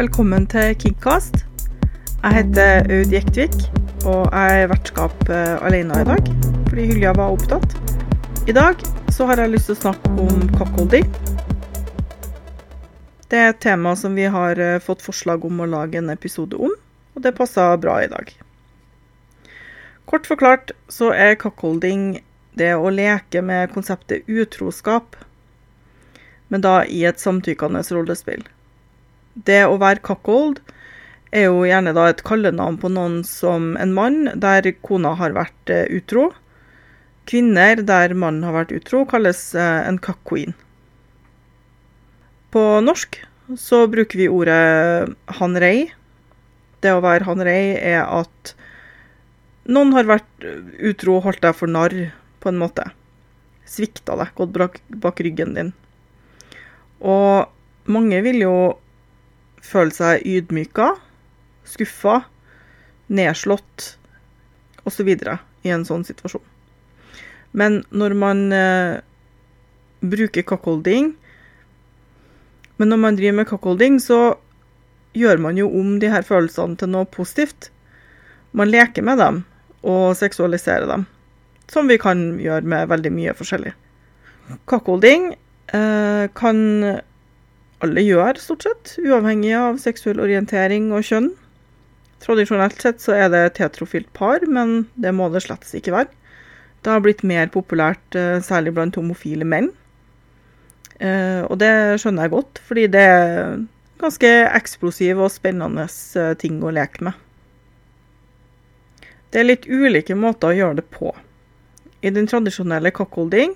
Velkommen til Kidcast. Jeg heter Aud Jektvik, og jeg er vertskap eh, alene i dag, fordi Hylja var opptatt. I dag så har jeg lyst til å snakke om cockholding. Det er et tema som vi har eh, fått forslag om å lage en episode om, og det passer bra i dag. Kort forklart så er cockholding det å leke med konseptet utroskap, men da i et samtykkende rollespill. Det å være cuckold er jo gjerne da et kallenavn på noen som en mann der kona har vært eh, utro. Kvinner der mannen har vært utro, kalles eh, en cuck-queen. På norsk så bruker vi ordet hanrei. Det å være hanrei er at noen har vært utro og holdt deg for narr, på en måte. Svikta deg, gått bak ryggen din. Og mange vil jo føle seg ydmyka, skuffa, nedslått osv. i en sånn situasjon. Men når man eh, bruker cockholding Men når man driver med cockholding, så gjør man jo om de her følelsene til noe positivt. Man leker med dem og seksualiserer dem, som vi kan gjøre med veldig mye forskjellig. Cockholding eh, kan alle gjør, stort sett, uavhengig av seksuell orientering og kjønn. Tradisjonelt sett så er det et heterofilt par, men det må det slett ikke være. Det har blitt mer populært, eh, særlig blant homofile menn. Eh, og det skjønner jeg godt, fordi det er ganske eksplosiv og spennende eh, ting å leke med. Det er litt ulike måter å gjøre det på. I den tradisjonelle cockholding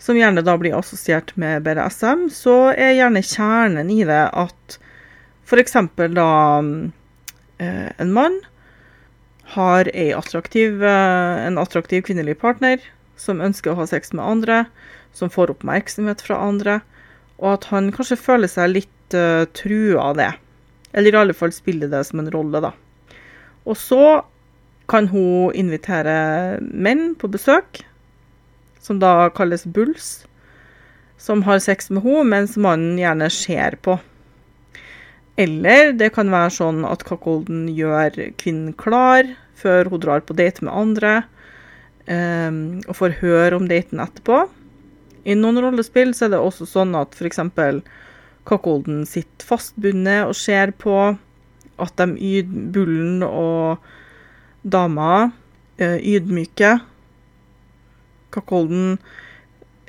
som gjerne da blir assosiert med BDSM, så er gjerne kjernen i det at f.eks. da eh, en mann har attraktiv, eh, en attraktiv kvinnelig partner som ønsker å ha sex med andre, som får oppmerksomhet fra andre, og at han kanskje føler seg litt uh, trua av det. Eller i alle fall spiller det som en rolle, da. Og så kan hun invitere menn på besøk som da kalles bulls, som har sex med henne, mens mannen gjerne ser på. Eller det kan være sånn at cuckolden gjør kvinnen klar før hun drar på date med andre, um, og får høre om daten etterpå. I noen rollespill så er det også sånn at f.eks. cuckolden sitter fastbundet og ser på at de bullen og dama uh, ydmyker Cuckolden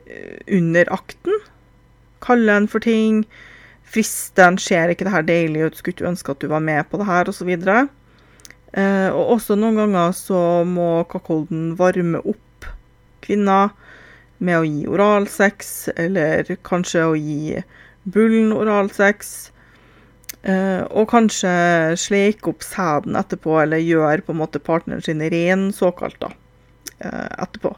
eh, under akten. Kalle en for ting. Friste en. Ser ikke det her deilig ut? Skulle ikke ønske at du var med på det her? Osv. Eh, og også noen ganger så må Cuckolden varme opp kvinner med å gi oralsex, eller kanskje å gi bullen oralsex. Eh, og kanskje sleike opp sæden etterpå, eller gjøre på en måte partneren sin ren, såkalt, da, eh, etterpå.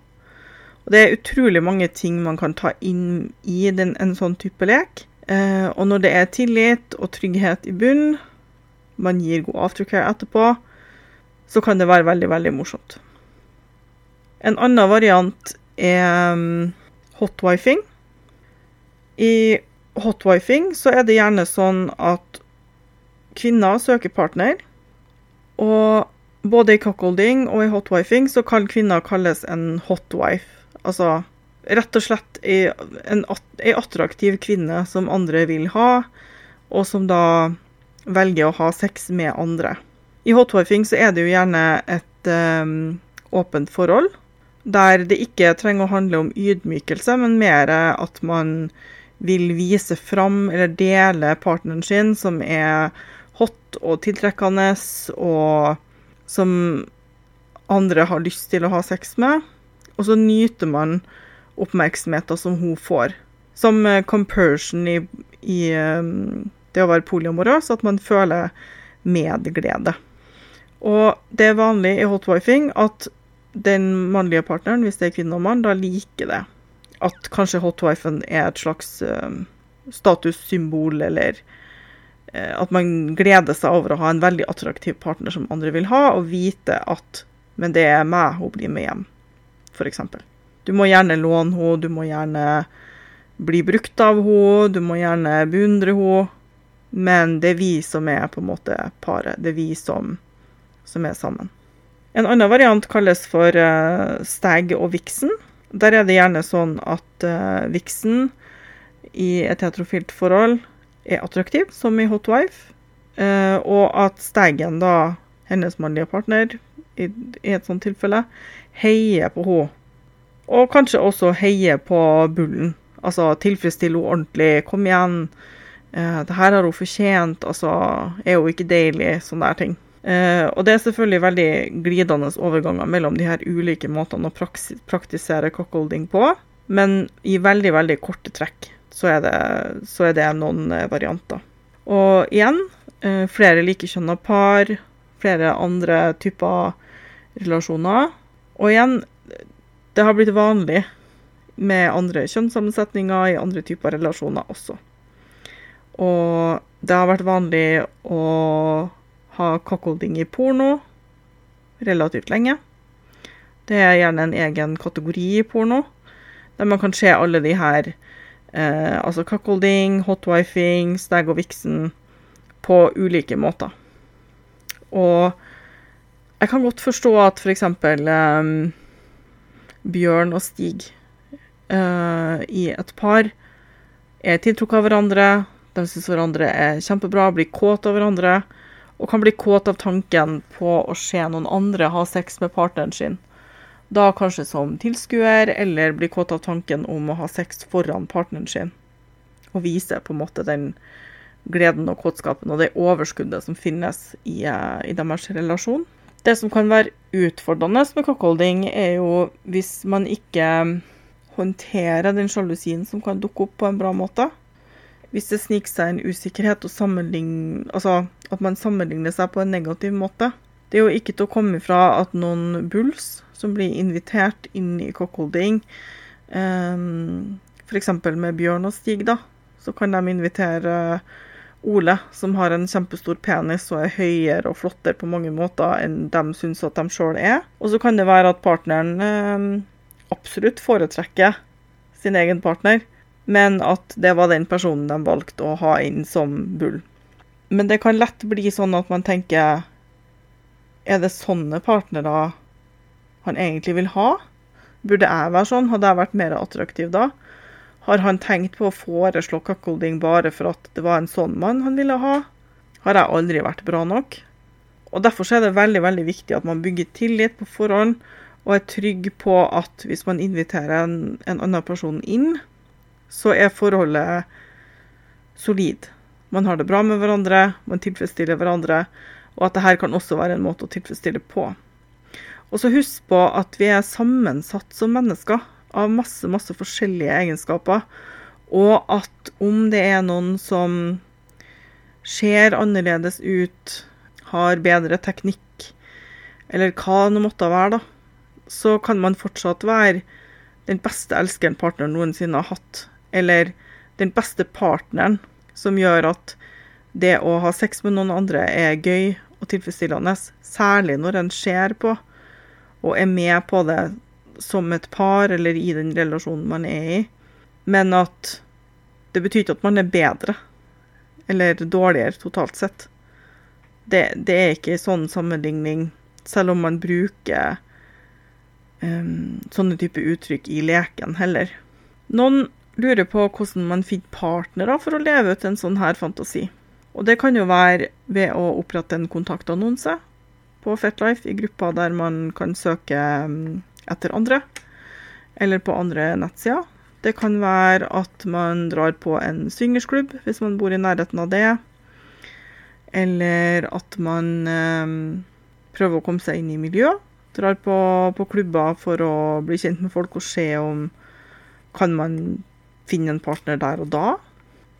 Og det er utrolig mange ting man kan ta inn i den, en sånn type lek. Eh, og når det er tillit og trygghet i bunn, man gir god aftercare etterpå, så kan det være veldig, veldig morsomt. En annen variant er um, hotwifing. I hotwifing så er det gjerne sånn at kvinner søker partner, og både i cockholding og i hotwifing så kan kvinner kalles en hotwife. Altså rett og slett ei, en, attraktiv kvinne som andre vil ha, og som da velger å ha sex med andre. I hotwifing så er det jo gjerne et um, åpent forhold, der det ikke trenger å handle om ydmykelse, men mer at man vil vise fram eller dele partneren sin, som er hot og tiltrekkende, og som andre har lyst til å ha sex med. Og så nyter man oppmerksomheten som hun får. Som uh, compersion i, i um, det å være polyamorøs, at man føler medglede. Og det er vanlig i hotwifing at den mannlige partneren, hvis det er kvinne og mann, da liker det. At kanskje hotwifen er et slags um, statussymbol, eller at man gleder seg over å ha en veldig attraktiv partner som andre vil ha, og vite at Men det er meg hun blir med hjem f.eks. Du må gjerne låne henne, du må gjerne bli brukt av henne, du må gjerne beundre henne. men det er vi som er på en måte paret. Det er vi som, som er sammen. En annen variant kalles for uh, stag og viksen. Der er det gjerne sånn at uh, viksen i et heterofilt forhold er attraktiv, som i Hot Wife, uh, og at stagen, da, hennes mannlige partner, i, i et sånt tilfelle, heier på henne. Og kanskje også heier på bullen. Altså tilfredsstille henne ordentlig. Kom igjen. Eh, det her har hun fortjent. Altså, er hun ikke deilig? Sånne der ting. Eh, og det er selvfølgelig veldig glidende overganger mellom de her ulike måtene å praktis praktisere cockholding på. Men i veldig, veldig korte trekk så er det, så er det noen uh, varianter. Og igjen, eh, flere likekjønna par, flere andre typer relasjoner. Og igjen, det har blitt vanlig med andre kjønnssammensetninger i andre typer relasjoner også. Og det har vært vanlig å ha cuckolding i porno relativt lenge. Det er gjerne en egen kategori i porno, der man kan se alle de her eh, Altså cuckolding, hotwifing, stag og vixen på ulike måter. Og jeg kan godt forstå at f.eks. For um, Bjørn og Stig uh, i et par er tiltrukket av hverandre. De syns hverandre er kjempebra, blir kåte av hverandre og kan bli kåt av tanken på å se noen andre ha sex med partneren sin. Da kanskje som tilskuer, eller bli kåt av tanken om å ha sex foran partneren sin. Og vise på en måte den gleden og kåtskapen og det overskuddet som finnes i, eh, i deres relasjon. Det som kan være utfordrende med cockholding, er jo hvis man ikke håndterer den sjalusien som kan dukke opp på en bra måte hvis det sniker seg en usikkerhet altså at man sammenligner seg på en negativ måte. Det er jo ikke til å komme ifra at noen bulls som blir invitert inn i cockholding, um, f.eks. med Bjørn og Stig, da, så kan de invitere Ole, som har en kjempestor penis og er høyere og flottere på mange måter enn de syns at de sjøl er. Og så kan det være at partneren eh, absolutt foretrekker sin egen partner, men at det var den personen de valgte å ha inn som bull. Men det kan lett bli sånn at man tenker Er det sånne partnere han egentlig vil ha? Burde jeg være sånn? Hadde jeg vært mer attraktiv da? Har han tenkt på å foreslå cuckolding bare for at det var en sånn mann han ville ha? Har jeg aldri vært bra nok? Og Derfor er det veldig veldig viktig at man bygger tillit på forhånd og er trygg på at hvis man inviterer en, en annen person inn, så er forholdet solid. Man har det bra med hverandre, man tilfredsstiller hverandre, og at dette kan også være en måte å tilfredsstille på. Og så husk på at vi er sammensatt som mennesker av masse, masse forskjellige egenskaper, og at om det er noen som ser annerledes ut, har bedre teknikk, eller hva det måtte være, da, så kan man fortsatt være den beste elskeren partneren noensinne har hatt eller den beste partneren som gjør at det å ha sex med noen andre er gøy og tilfredsstillende, særlig når en ser på og er med på det som et par eller i den relasjonen man er i, men at det betyr ikke at man er bedre eller dårligere totalt sett. Det, det er ikke sånn sammenligning, selv om man bruker um, sånne type uttrykk i leken heller. Noen lurer på hvordan man finner partnere for å leve ut en sånn her fantasi. Og det kan jo være ved å opprette en kontaktannonse på Fetlife i gruppa der man kan søke mm, etter andre, eller på andre nettsider. Det kan være at man drar på en swingersklubb hvis man bor i nærheten av det. Eller at man eh, prøver å komme seg inn i miljøet. Drar på, på klubber for å bli kjent med folk og se om kan man finne en partner der og da.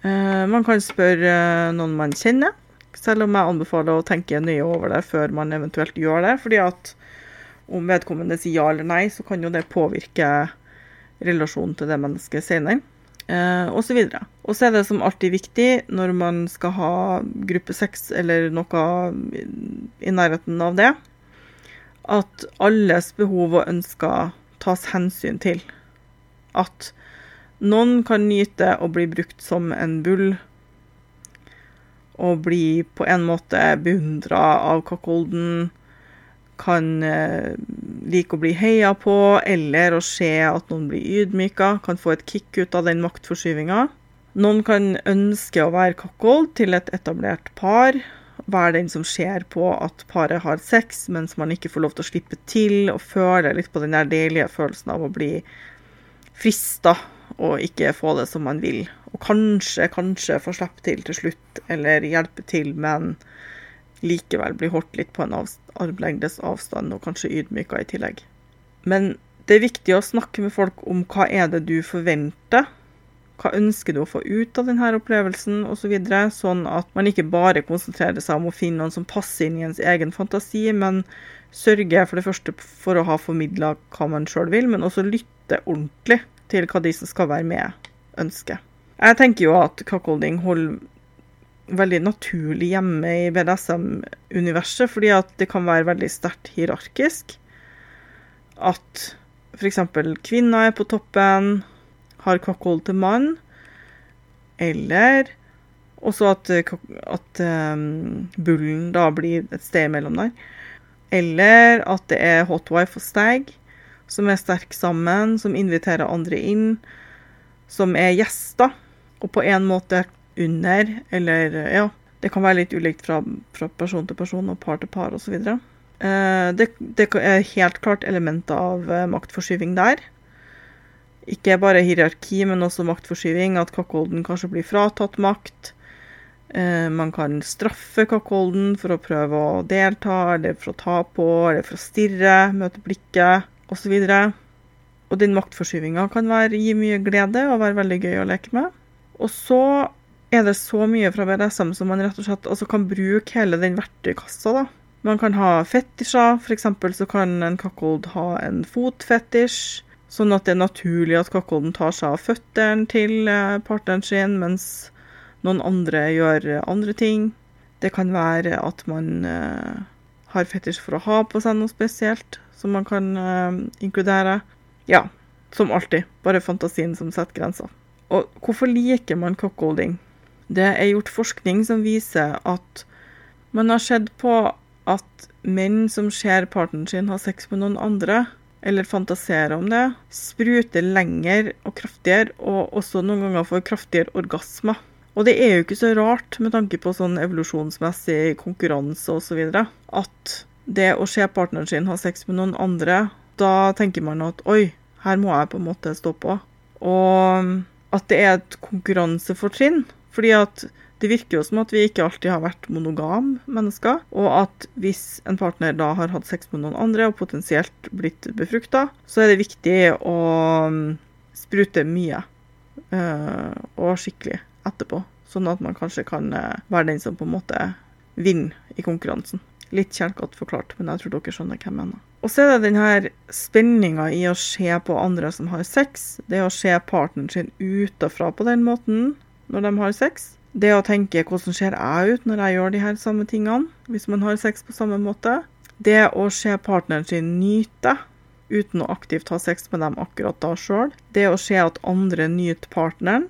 Eh, man kan spørre noen man kjenner, selv om jeg anbefaler å tenke nøye over det før man eventuelt gjør det. fordi at om vedkommende sier ja eller nei, så kan jo det påvirke relasjonen til det mennesket senere. Eh, og så videre. Og så er det som alltid viktig når man skal ha gruppe seks eller noe i nærheten av det, at alles behov og ønsker tas hensyn til. At noen kan nyte å bli brukt som en bull, og bli på en måte beundra av cuckolden. Kan eh, like å bli heia på, eller å se at noen blir ydmyka. Kan få et kick ut av den maktforskyvinga. Noen kan ønske å være cuckold til et etablert par. Være den som ser på at paret har sex, mens man ikke får lov til å slippe til, og føle litt på den der deilige følelsen av å bli frista og ikke få det som man vil. Og kanskje, kanskje få slippe til til slutt, eller hjelpe til, men likevel bli holdt litt på en armlengdes avstand, og kanskje ydmyka i tillegg. Men det er viktig å snakke med folk om hva er det du forventer. Hva ønsker du å få ut av denne opplevelsen, osv. Så sånn at man ikke bare konsentrerer seg om å finne noen som passer inn i ens egen fantasi, men sørger for det første for å ha formidla hva man sjøl vil, men også lytte ordentlig til hva de som skal være med, ønsker. Jeg tenker jo at cuckolding holder veldig naturlig hjemme i BDSM-universet, fordi at det kan være veldig sterkt hierarkisk. At f.eks. kvinner er på toppen, har kakkehold til mann, eller også at, at um, bullen da blir et sted imellom der. Eller at det er hotwife og stag som er sterke sammen, som inviterer andre inn, som er gjester, og på en måte under, eller ja Det kan være litt ulikt fra, fra person til person og par til par osv. Eh, det, det er helt klart elementer av eh, maktforskyving der. Ikke bare hierarki, men også maktforskyving. At kakkolden kanskje blir fratatt makt. Eh, man kan straffe kakkolden for å prøve å delta, eller for å ta på, eller for å stirre, møte blikket osv. Og, og den maktforskyvinga kan være, gi mye glede og være veldig gøy å leke med. Og så er det så mye fra BDSM som man rett og slett altså kan bruke hele den verktøykassa. da. Man kan ha fetisjer. F.eks. så kan en kakkold ha en fotfetisj. Sånn at det er naturlig at kakkolden tar seg av føttene til eh, partneren sin, mens noen andre gjør andre ting. Det kan være at man uh, har fetisj for å ha på seg noe spesielt som man kan uh, inkludere. Ja, som alltid. Bare fantasien som setter grenser. Og hvorfor liker man cockholding? Det er gjort forskning som viser at man har sett på at menn som ser partneren sin ha sex med noen andre, eller fantaserer om det, spruter lenger og kraftigere, og også noen ganger får kraftigere orgasmer. Og det er jo ikke så rart med tanke på sånn evolusjonsmessig konkurranse osv. at det å se partneren sin ha sex med noen andre, da tenker man at oi, her må jeg på en måte stå på. Og at det er et konkurransefortrinn. Fordi at det virker jo som at vi ikke alltid har vært monogam mennesker. Og at hvis en partner da har hatt sex med noen andre og potensielt blitt befrukta, så er det viktig å sprute mye. Eh, og skikkelig etterpå. Sånn at man kanskje kan eh, være den som på en måte vinner i konkurransen. Litt kjelkete forklart, men jeg tror dere skjønner hva jeg mener. Og så er det denne spenninga i å se på andre som har sex. Det å se partneren sin utafra på den måten når de har sex. Det å tenke 'hvordan ser jeg ut når jeg gjør de her samme tingene', hvis man har sex på samme måte. Det å se partneren sin nyte uten å aktivt ha sex med dem akkurat da sjøl. Det å se at andre nyter partneren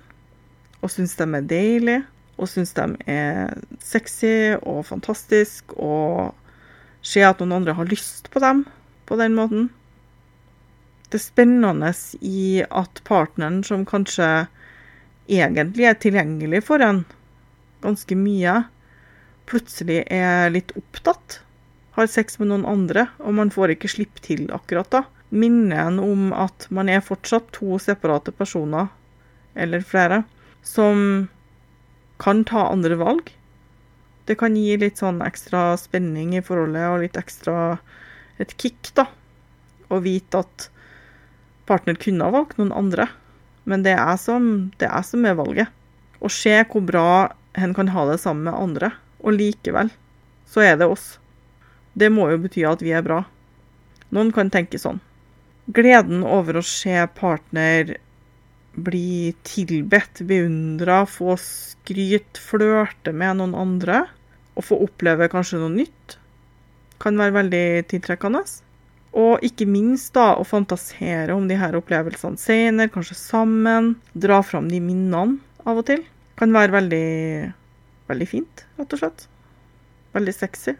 og syns de er deilige og syns de er sexy og fantastisk, og se at noen andre har lyst på dem på den måten. Det er spennende i at partneren, som kanskje egentlig er tilgjengelig for en ganske mye, plutselig er litt opptatt, har sex med noen andre, og man får ikke slippe til akkurat da. Minner en om at man er fortsatt to separate personer, eller flere, som kan ta andre valg. Det kan gi litt sånn ekstra spenning i forholdet og litt ekstra et kick, da. Å vite at partner kunne ha valgt noen andre. Men det er som, det er, som er valget. Å se hvor bra hen kan ha det sammen med andre. Og likevel så er det oss. Det må jo bety at vi er bra. Noen kan tenke sånn. Gleden over å se partner bli tilbedt, beundra, få skryt, flørte med noen andre og få oppleve kanskje noe nytt, kan være veldig tiltrekkende. Og ikke minst da å fantasere om de her opplevelsene senere, kanskje sammen. Dra fram de minnene av og til. Kan være veldig veldig fint, rett og slett. Veldig sexy.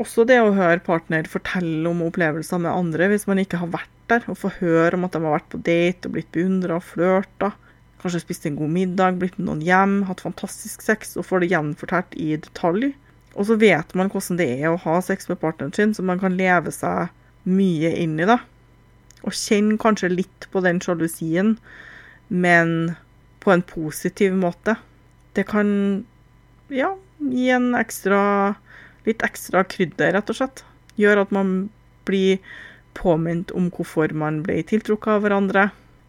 Også det å høre partner fortelle om opplevelser med andre hvis man ikke har vært der, og få høre om at de har vært på date og blitt beundra og flørta. Kanskje spist en god middag, blitt med noen hjem, hatt fantastisk sex og får det gjenfortalt i detalj. Og så vet man hvordan det er å ha sex med partneren sin, så man kan leve seg mye inn i det. Og kjenn kanskje litt på den sjalusien, men på en positiv måte. Det kan ja, gi en ekstra Litt ekstra krydder, rett og slett. Gjør at man blir påminnet om hvorfor man ble tiltrukket av hverandre.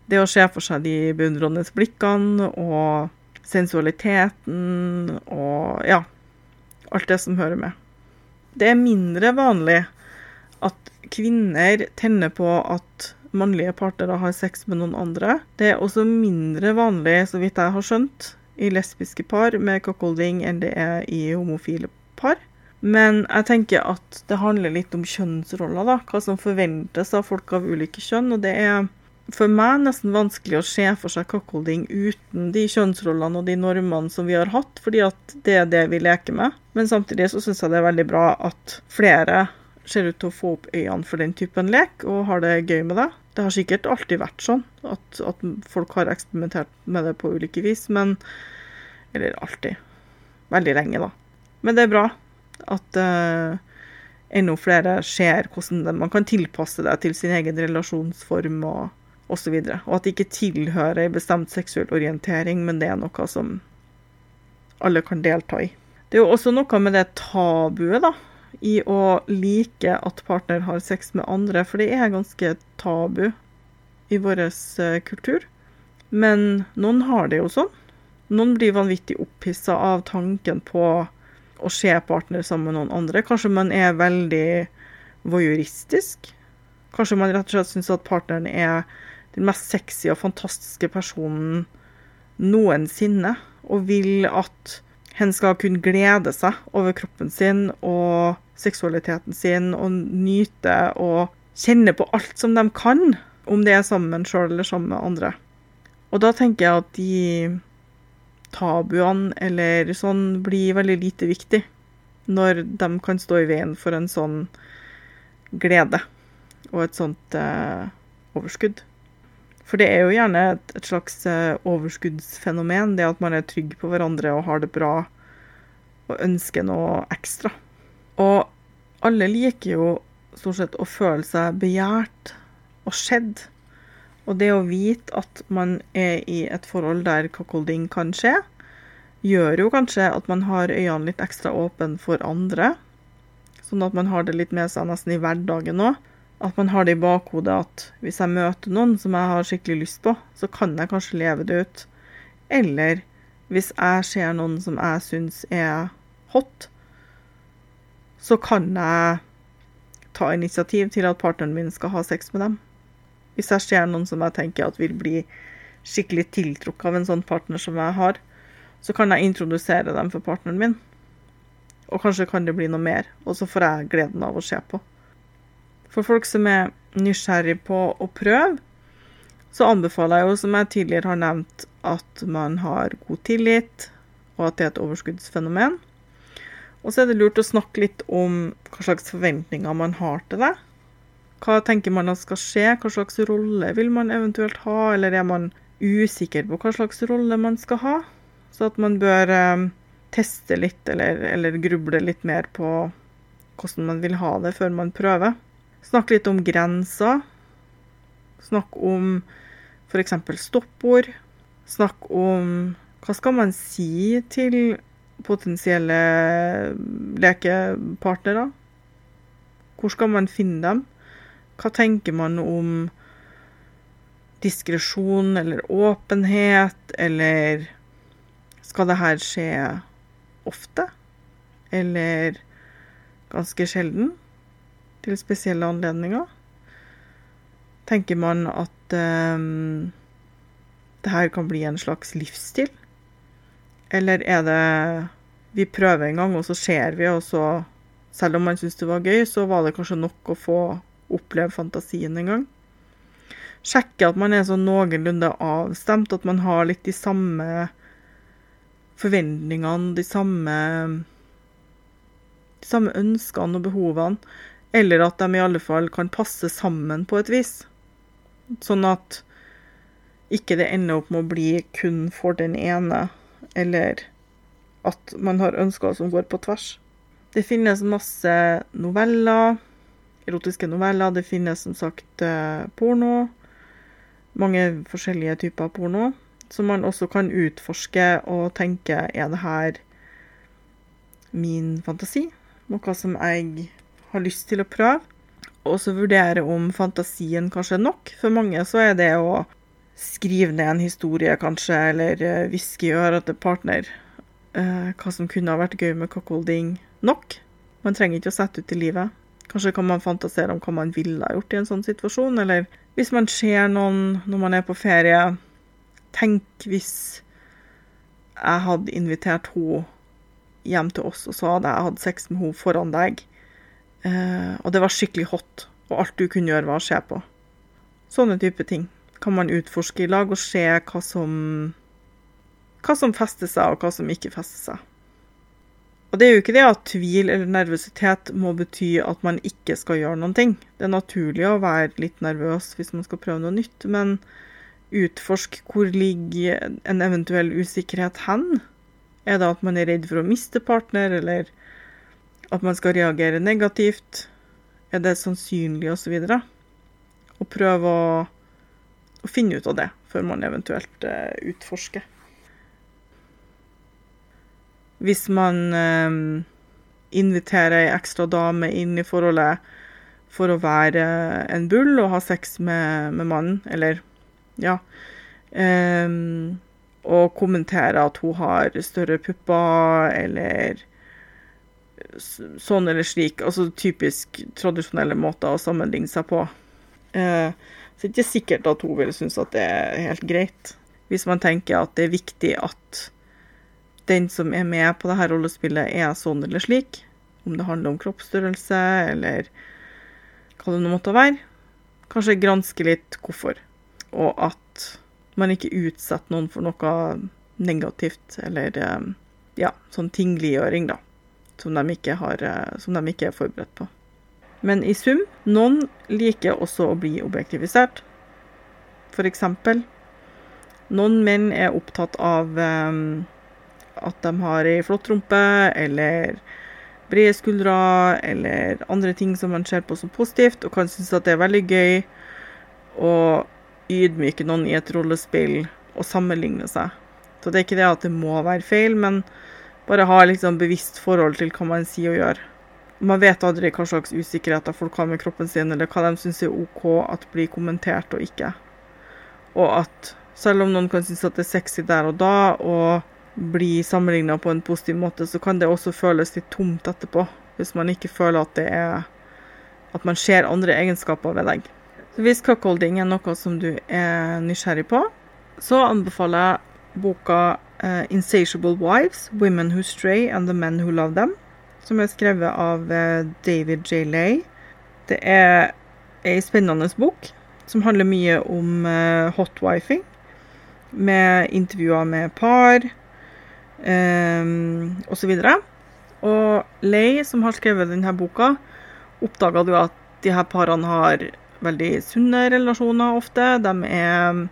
Det å se for seg de beundrende blikkene og sensualiteten og ja, alt det som hører med. Det er mindre vanlig at kvinner tenner på at mannlige partnere har sex med noen andre. Det er også mindre vanlig, så vidt jeg har skjønt, i lesbiske par med cuckolding enn det er i homofile par. Men jeg tenker at det handler litt om kjønnsroller, da. Hva som forventes av folk av ulike kjønn. Og det er for meg nesten vanskelig å se for seg cuckolding uten de kjønnsrollene og de normene som vi har hatt, fordi at det er det vi leker med. Men samtidig så syns jeg det er veldig bra at flere ser ut til å få opp øynene for den typen lek, og har det gøy med det. Det har sikkert alltid vært sånn at, at folk har eksperimentert med det på ulike vis, men Eller alltid. Veldig lenge, da. Men det er bra at uh, enda flere ser hvordan man kan tilpasse det til sin egen relasjonsform og osv. Og, og at det ikke tilhører en bestemt seksuell orientering, men det er noe som alle kan delta i. Det er jo også noe med det tabuet, da, i å like at partner har sex med andre, for det er ganske tabu i vår uh, kultur. Men noen har det jo sånn. Noen blir vanvittig opphissa av tanken på å se partner sammen med noen andre. Kanskje man er veldig voyeuristisk. Kanskje man rett og slett syns at partneren er den mest sexy og fantastiske personen noensinne, og vil at hen skal kunne glede seg over kroppen sin og seksualiteten sin og nyte og kjenne på alt som de kan, om det er sammen sjøl eller sammen med andre. Og da tenker jeg at de tabuene eller sånn blir veldig lite viktig når de kan stå i veien for en sånn glede og et sånt eh, overskudd. For det er jo gjerne et, et slags eh, overskuddsfenomen, det at man er trygg på hverandre og har det bra og ønsker noe ekstra. Og alle liker jo stort sett å føle seg begjært og skjedd. Og det å vite at man er i et forhold der cuckolding kan skje, gjør jo kanskje at man har øynene litt ekstra åpne for andre. Sånn at man har det litt med seg nesten i hverdagen òg. At man har det i bakhodet at hvis jeg møter noen som jeg har skikkelig lyst på, så kan jeg kanskje leve det ut. Eller hvis jeg ser noen som jeg syns er hot, så kan jeg ta initiativ til at partneren min skal ha sex med dem. Hvis jeg ser noen som jeg tenker at vil bli skikkelig tiltrukket av en sånn partner som jeg har, så kan jeg introdusere dem for partneren min. Og kanskje kan det bli noe mer, og så får jeg gleden av å se på. For folk som er nysgjerrig på å prøve, så anbefaler jeg jo, som jeg tidligere har nevnt, at man har god tillit, og at det er et overskuddsfenomen. Og så er det lurt å snakke litt om hva slags forventninger man har til det. Hva tenker man at skal skje, hva slags rolle vil man eventuelt ha, eller er man usikker på hva slags rolle man skal ha? Så at man bør eh, teste litt, eller, eller, gruble litt mer på hvordan man vil ha det før man prøver. Snakk litt om grenser. Snakk om f.eks. stoppord. Snakk om hva skal man si til potensielle lekepartnere? Hvor skal man finne dem? Hva tenker man om diskresjon eller åpenhet, eller skal det her skje ofte? Eller ganske sjelden? Til spesielle anledninger? Tenker man at eh, det her kan bli en slags livsstil? Eller er det vi prøver en gang, og så ser vi, og så Selv om man syns det var gøy, så var det kanskje nok å få oppleve fantasien en gang. Sjekke at man er sånn noenlunde avstemt, at man har litt de samme forventningene, de samme, de samme ønskene og behovene. Eller at de i alle fall kan passe sammen på et vis. Sånn at ikke det ender opp med å bli kun for den ene, eller at man har ønsker som går på tvers. Det finnes masse noveller, erotiske noveller. Det finnes som sagt eh, porno. Mange forskjellige typer porno. Som man også kan utforske og tenke er det her min fantasi? Noe som jeg har lyst til å prøve. Og så vurdere om fantasien kanskje er nok. For mange så er det å skrive ned en historie, kanskje, eller uh, hviske i øret til partner eh, hva som kunne ha vært gøy med cockholding, nok. Man trenger ikke å sette ut i livet. Kanskje kan man fantasere om hva man ville ha gjort i en sånn situasjon, eller hvis man ser noen når man er på ferie Tenk hvis jeg hadde invitert henne hjem til oss, og så hadde jeg hatt sex med henne foran deg, uh, og det var skikkelig hot, og alt du kunne gjøre, var å se på. Sånne type ting kan man utforske i lag og se hva som, hva som fester seg, og hva som ikke fester seg. Og det er jo ikke det at tvil eller nervøsitet må bety at man ikke skal gjøre noen ting. Det er naturlig å være litt nervøs hvis man skal prøve noe nytt, men utforsk hvor ligger en eventuell usikkerhet hen. Er det at man er redd for å miste partner, eller at man skal reagere negativt? Er det sannsynlig, osv.? Og, så og prøve å å, finne ut av det før man eventuelt uh, utforsker. Hvis man um, inviterer ei ekstra dame inn i forholdet for å være en bull og ha sex med, med mannen, eller ja um, Og kommentere at hun har større pupper, eller sånn eller slik. Altså typisk tradisjonelle måter å sammenligne seg på. Eh, så det er ikke sikkert at hun vil synes at det er helt greit. Hvis man tenker at det er viktig at den som er med på dette rollespillet, er sånn eller slik. Om det handler om kroppsstørrelse eller hva det nå måtte være. Kanskje granske litt hvorfor. Og at man ikke utsetter noen for noe negativt eller eh, ja, sånn tingliggjøring, da. Som de ikke, har, eh, som de ikke er forberedt på. Men i sum, noen liker også å bli objektivisert. Eksempel, noen menn er opptatt av um, at de har ei flott rumpe, eller brede skuldre, eller andre ting som man ser på som positivt, og kan synes at det er veldig gøy å ydmyke noen i et rollespill og sammenligne seg. Så det er ikke det at det må være feil, men bare ha liksom bevisst forhold til hva man sier og gjør. Man vet aldri hva slags usikkerheter folk har med kroppen sin, eller hva de syns er OK at blir kommentert og ikke. Og at selv om noen kan synes at det er sexy der og da, og bli sammenligna på en positiv måte, så kan det også føles litt tomt etterpå. Hvis man ikke føler at det er At man ser andre egenskaper ved deg. Så hvis cuckolding er noe som du er nysgjerrig på, så anbefaler jeg boka uh, 'Insatiable Wives Women Who Stray and the Men Who Love Them' som er skrevet av uh, David J. Lay. Det er ei spennende bok som handler mye om uh, hotwifing, med intervjuer med par um, osv. Og, og Lay, som har skrevet denne boka, oppdaga jo at de her parene har veldig sunne relasjoner ofte. De er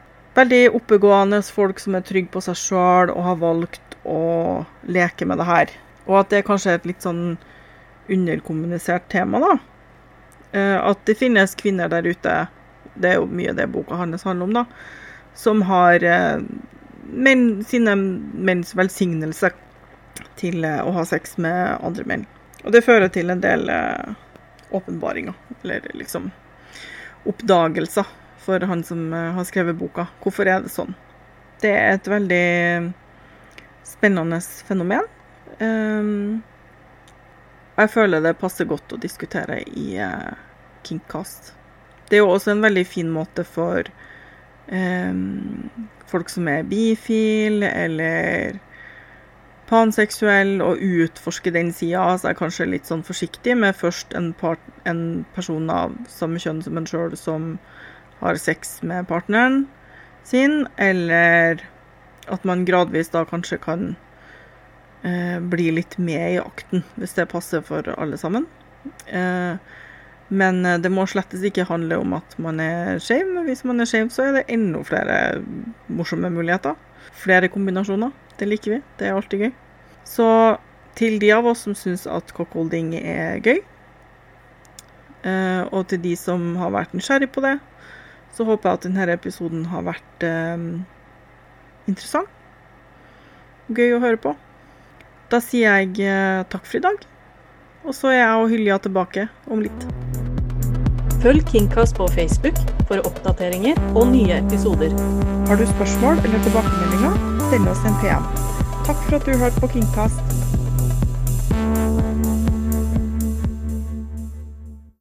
veldig oppegående folk som er trygge på seg sjøl og har valgt å leke med det her. Og at det kanskje er et litt sånn underkommunisert tema, da. Eh, at det finnes kvinner der ute, det er jo mye det boka hans handler om, da, som har eh, menn, sine menns velsignelse til eh, å ha sex med andre menn. Og det fører til en del åpenbaringer, eller liksom oppdagelser, for han som har skrevet boka. Hvorfor er det sånn? Det er et veldig spennende fenomen. Um, jeg føler det passer godt å diskutere i uh, Kingcast. Det er jo også en veldig fin måte for um, folk som er bifil eller panseksuell, å utforske den sida. Jeg er kanskje litt sånn forsiktig med først en, part, en person av samme kjønn som en sjøl som har sex med partneren sin, eller at man gradvis da kanskje kan eh, bli litt med i akten, hvis det passer for alle sammen. Eh, men eh, det må slettes ikke handle om at man er skeiv. Hvis man er skeiv, så er det enda flere morsomme muligheter. Flere kombinasjoner. Det liker vi. Det er alltid gøy. Så til de av oss som syns at cockholding er gøy, eh, og til de som har vært nysgjerrig på det, så håper jeg at denne episoden har vært eh, interessant. Gøy å høre på. Da sier jeg eh, takk for i dag. Og så er jeg og Hylja tilbake om litt. Følg Kingcast på Facebook for oppdateringer og nye episoder. Har du spørsmål eller tilbakemeldinger, send oss en PM. Takk for at du hørte på Kingcast.